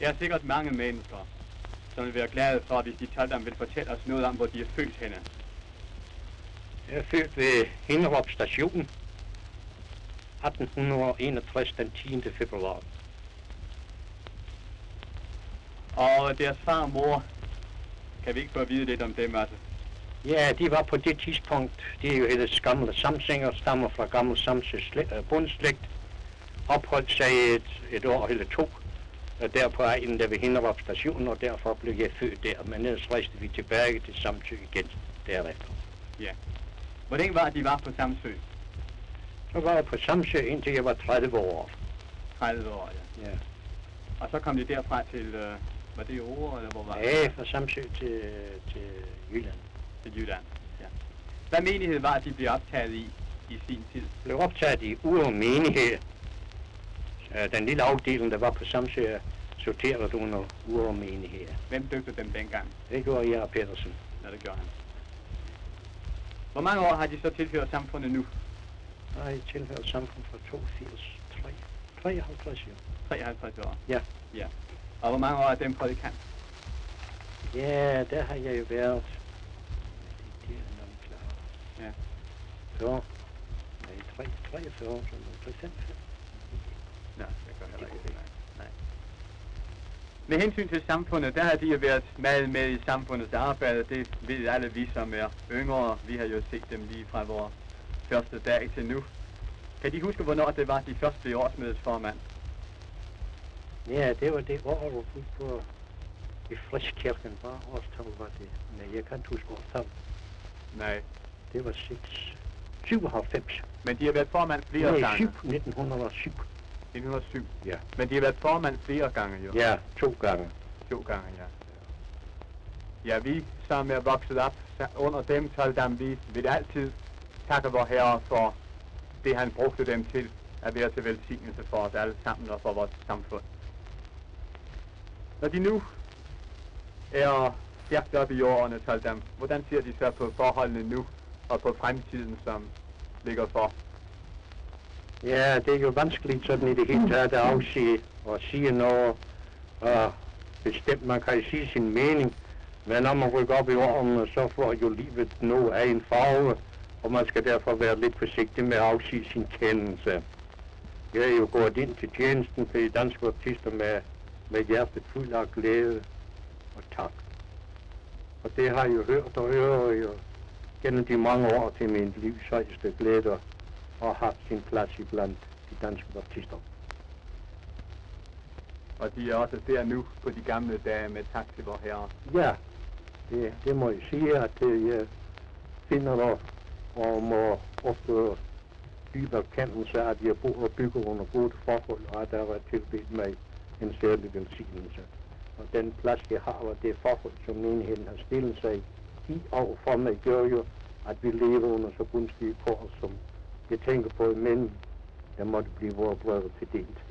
Der er sikkert mange mennesker, som vil være glade for, hvis de Taldam vil fortælle os noget om, hvor de er født henne. Jeg er født ved Hinderup station 1861 den 10. februar. Og deres far og mor, kan vi ikke få at vide lidt om dem, altså? Ja, de var på det tidspunkt, det er jo ellers gamle samsinger, stammer fra gammel Samses bundslægt, opholdt sig et, et år eller to der på egnen der ved Hinderup station, og derfor blev jeg født der. Men ellers rejste vi tilbage til Samsø igen derefter. Ja. Hvor længe var det, de var på Samsø? Så var jeg på Samsø indtil jeg var 30 år. 30 år, ja. Ja. Og så kom de derfra til, øh, var det i Ore, eller hvor var det? Ja, fra Samsø til, til Jylland. Til Jylland, ja. Hvad menighed var, de blev optaget i, i sin tid? Blev optaget i Ure menighed. Øh, den lille afdeling, der var på Samsø, sorteret under her. Hvem døbte dem dengang? Det gjorde jeg og Petersen. Ja, det gjorde han. Hvor mange år har de så tilhørt samfundet nu? Jeg har tilhørt samfundet fra 82, 3, 53 år. 53 år? Ja. ja. Og hvor mange år er den kant? Ja, der har jeg jo været. Det er nok klar. Ja. 40. Nej, 43, 45. Nej, det gør heller ikke det, nej. nej. Med hensyn til samfundet, der har de jo været meget med i samfundets arbejde. Det ved alle vi, som er yngre. Vi har jo set dem lige fra vores første dag til nu. Kan de huske, hvornår det var de første årsmødes formand? Ja, det var det år, hvor vi på i Friskirken var årstal, var det. Nej, jeg kan ikke huske årstal. Nej. Det var 6. 97. Men de har været formand flere gange. Nej, 1907. 1907. Ja. Men de har været formand flere gange jo. Ja, to gange. To gange, ja. Ja, vi som er vokset op under dem, Toldam, vi vil altid takke vor herre for det, han brugte dem til at være til velsignelse for os alle sammen og for vores samfund. Når de nu er stærkt op i årene, Toldam, hvordan ser de så på forholdene nu og på fremtiden, som ligger for? Ja, det er jo vanskeligt sådan i det hele taget at afsige og sige noget og bestemt. Man kan sige sin mening, men når man rykker op i årene, så får jo livet noget af en farve, og man skal derfor være lidt forsigtig med at afsige sin kendelse. Jeg er jo gået ind til tjenesten for de danske artister med, med hjertet fuld af glæde og tak. Og det har jeg jo hørt og hører jo gennem de mange år til min livs højeste glæder og haft sin plads i blandt de danske baptister. Og de er også der nu på de gamle dage med tak til vor herre. Ja, det, det må jeg sige, at det, jeg finder der og må ofte dyb erkendelse at jeg bor og bygger under gode forhold, og at der har tilbedt mig en særlig velsignelse. Og den plads, jeg har, og det forhold, som menigheden har stillet sig i og for mig, gør jo, at vi lever under så gunstige kår, som jeg tænker på, mænd, der måtte blive vores brødre til delt.